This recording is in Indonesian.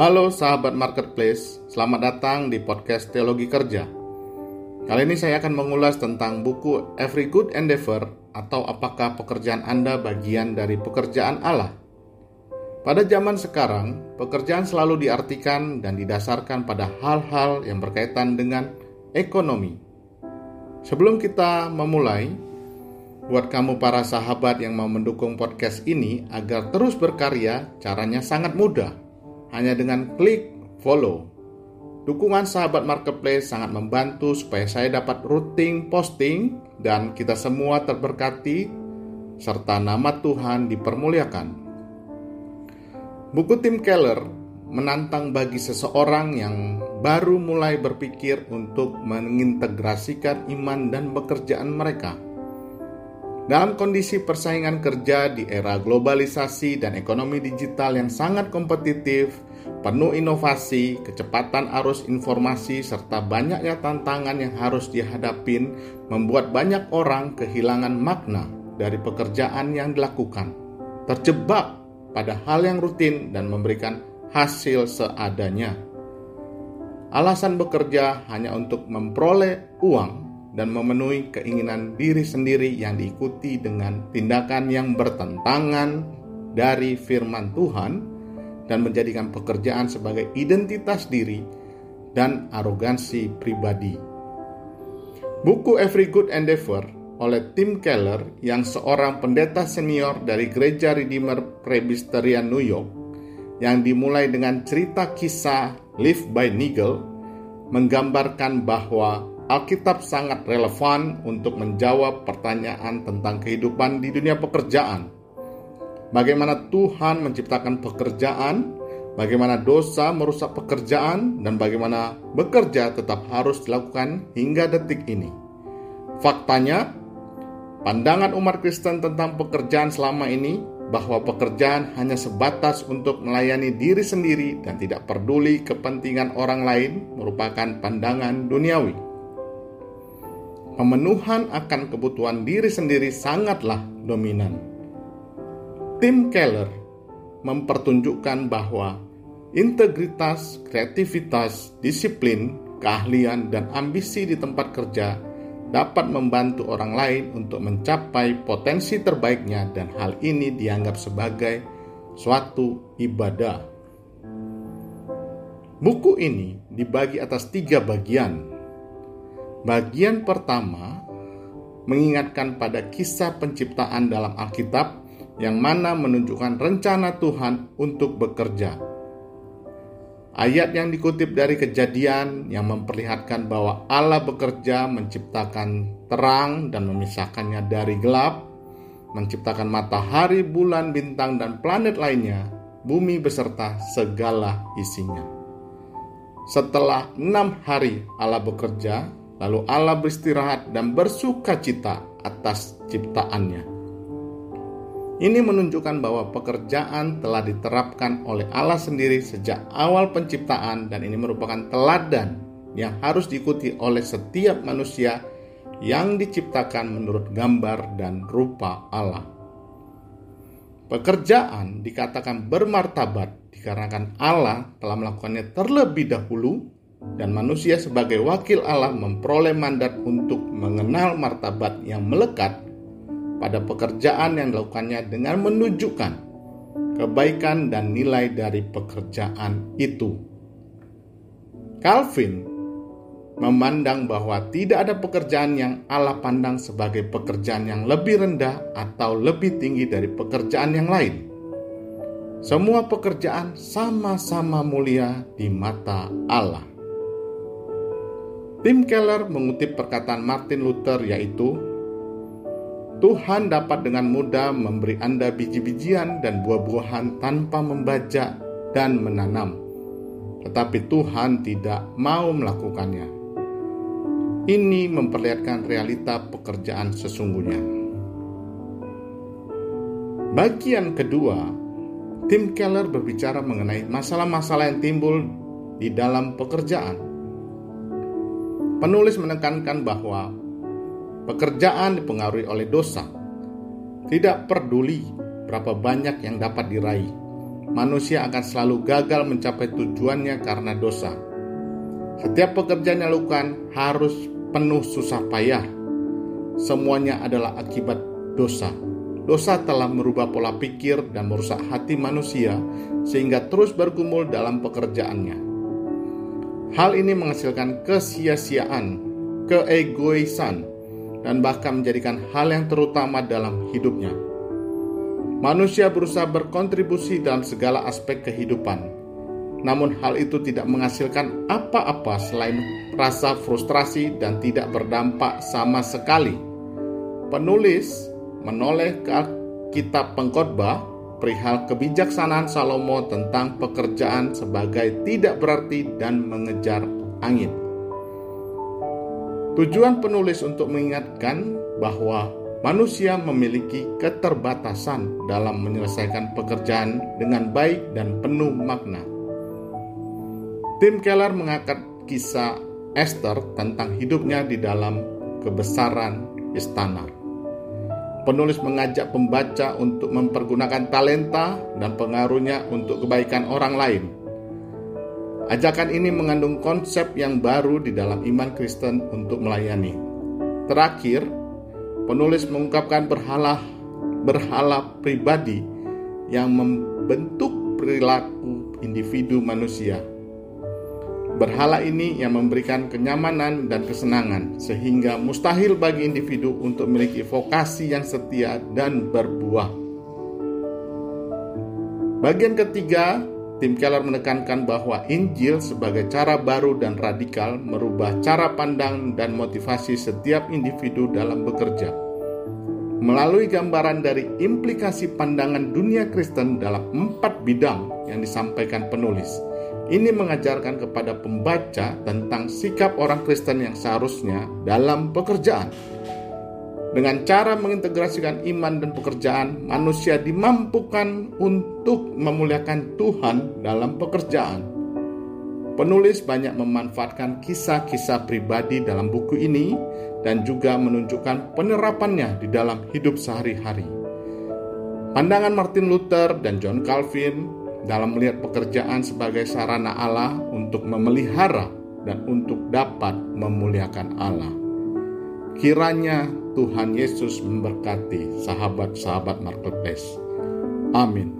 Halo sahabat marketplace, selamat datang di podcast Teologi Kerja. Kali ini saya akan mengulas tentang buku Every Good Endeavor atau apakah pekerjaan Anda bagian dari pekerjaan Allah. Pada zaman sekarang, pekerjaan selalu diartikan dan didasarkan pada hal-hal yang berkaitan dengan ekonomi. Sebelum kita memulai, buat kamu para sahabat yang mau mendukung podcast ini agar terus berkarya, caranya sangat mudah hanya dengan klik follow. Dukungan sahabat marketplace sangat membantu supaya saya dapat rutin posting dan kita semua terberkati serta nama Tuhan dipermuliakan. Buku Tim Keller menantang bagi seseorang yang baru mulai berpikir untuk mengintegrasikan iman dan pekerjaan mereka. Dalam kondisi persaingan kerja di era globalisasi dan ekonomi digital yang sangat kompetitif, penuh inovasi, kecepatan arus informasi, serta banyaknya tantangan yang harus dihadapin, membuat banyak orang kehilangan makna dari pekerjaan yang dilakukan, terjebak pada hal yang rutin dan memberikan hasil seadanya. Alasan bekerja hanya untuk memperoleh uang dan memenuhi keinginan diri sendiri yang diikuti dengan tindakan yang bertentangan dari firman Tuhan dan menjadikan pekerjaan sebagai identitas diri dan arogansi pribadi. Buku Every Good Endeavor oleh Tim Keller yang seorang pendeta senior dari Gereja Redeemer Presbyterian New York yang dimulai dengan cerita kisah Live by Nigel menggambarkan bahwa Alkitab sangat relevan untuk menjawab pertanyaan tentang kehidupan di dunia pekerjaan. Bagaimana Tuhan menciptakan pekerjaan, bagaimana dosa merusak pekerjaan, dan bagaimana bekerja tetap harus dilakukan hingga detik ini. Faktanya, pandangan umat Kristen tentang pekerjaan selama ini bahwa pekerjaan hanya sebatas untuk melayani diri sendiri dan tidak peduli kepentingan orang lain merupakan pandangan duniawi pemenuhan akan kebutuhan diri sendiri sangatlah dominan. Tim Keller mempertunjukkan bahwa integritas, kreativitas, disiplin, keahlian, dan ambisi di tempat kerja dapat membantu orang lain untuk mencapai potensi terbaiknya dan hal ini dianggap sebagai suatu ibadah. Buku ini dibagi atas tiga bagian Bagian pertama mengingatkan pada kisah penciptaan dalam Alkitab yang mana menunjukkan rencana Tuhan untuk bekerja. Ayat yang dikutip dari kejadian yang memperlihatkan bahwa Allah bekerja menciptakan terang dan memisahkannya dari gelap, menciptakan matahari, bulan, bintang, dan planet lainnya, bumi beserta segala isinya. Setelah enam hari Allah bekerja, Lalu Allah beristirahat dan bersuka cita atas ciptaannya. Ini menunjukkan bahwa pekerjaan telah diterapkan oleh Allah sendiri sejak awal penciptaan dan ini merupakan teladan yang harus diikuti oleh setiap manusia yang diciptakan menurut gambar dan rupa Allah. Pekerjaan dikatakan bermartabat dikarenakan Allah telah melakukannya terlebih dahulu dan manusia sebagai wakil Allah memperoleh mandat untuk mengenal martabat yang melekat pada pekerjaan yang dilakukannya dengan menunjukkan kebaikan dan nilai dari pekerjaan itu. Calvin memandang bahwa tidak ada pekerjaan yang Allah pandang sebagai pekerjaan yang lebih rendah atau lebih tinggi dari pekerjaan yang lain. Semua pekerjaan sama-sama mulia di mata Allah. Tim Keller mengutip perkataan Martin Luther yaitu Tuhan dapat dengan mudah memberi Anda biji-bijian dan buah-buahan tanpa membajak dan menanam. Tetapi Tuhan tidak mau melakukannya. Ini memperlihatkan realita pekerjaan sesungguhnya. Bagian kedua, tim Keller berbicara mengenai masalah-masalah yang timbul di dalam pekerjaan Penulis menekankan bahwa pekerjaan dipengaruhi oleh dosa. Tidak peduli berapa banyak yang dapat diraih. manusia akan selalu gagal mencapai tujuannya karena dosa. Setiap pekerjaan yang dilakukan harus penuh susah payah. Semuanya adalah akibat dosa. Dosa telah merubah pola pikir dan merusak hati manusia sehingga terus bergumul dalam pekerjaannya. Hal ini menghasilkan kesia-siaan, keegoisan, dan bahkan menjadikan hal yang terutama dalam hidupnya. Manusia berusaha berkontribusi dalam segala aspek kehidupan, namun hal itu tidak menghasilkan apa-apa selain rasa frustrasi dan tidak berdampak sama sekali. Penulis menoleh ke kitab pengkhotbah perihal kebijaksanaan Salomo tentang pekerjaan sebagai tidak berarti dan mengejar angin. Tujuan penulis untuk mengingatkan bahwa manusia memiliki keterbatasan dalam menyelesaikan pekerjaan dengan baik dan penuh makna. Tim Keller mengangkat kisah Esther tentang hidupnya di dalam kebesaran istana. Penulis mengajak pembaca untuk mempergunakan talenta dan pengaruhnya untuk kebaikan orang lain. Ajakan ini mengandung konsep yang baru di dalam iman Kristen untuk melayani. Terakhir, penulis mengungkapkan berhala berhala pribadi yang membentuk perilaku individu manusia. Berhala ini yang memberikan kenyamanan dan kesenangan, sehingga mustahil bagi individu untuk memiliki vokasi yang setia dan berbuah. Bagian ketiga, Tim Keller menekankan bahwa Injil sebagai cara baru dan radikal merubah cara pandang dan motivasi setiap individu dalam bekerja. Melalui gambaran dari implikasi pandangan dunia Kristen dalam empat bidang yang disampaikan penulis, ini mengajarkan kepada pembaca tentang sikap orang Kristen yang seharusnya dalam pekerjaan. Dengan cara mengintegrasikan iman dan pekerjaan, manusia dimampukan untuk memuliakan Tuhan dalam pekerjaan. Penulis banyak memanfaatkan kisah-kisah pribadi dalam buku ini dan juga menunjukkan penerapannya di dalam hidup sehari-hari. Pandangan Martin Luther dan John Calvin dalam melihat pekerjaan sebagai sarana Allah untuk memelihara dan untuk dapat memuliakan Allah. Kiranya Tuhan Yesus memberkati sahabat-sahabat marketplace. Amin.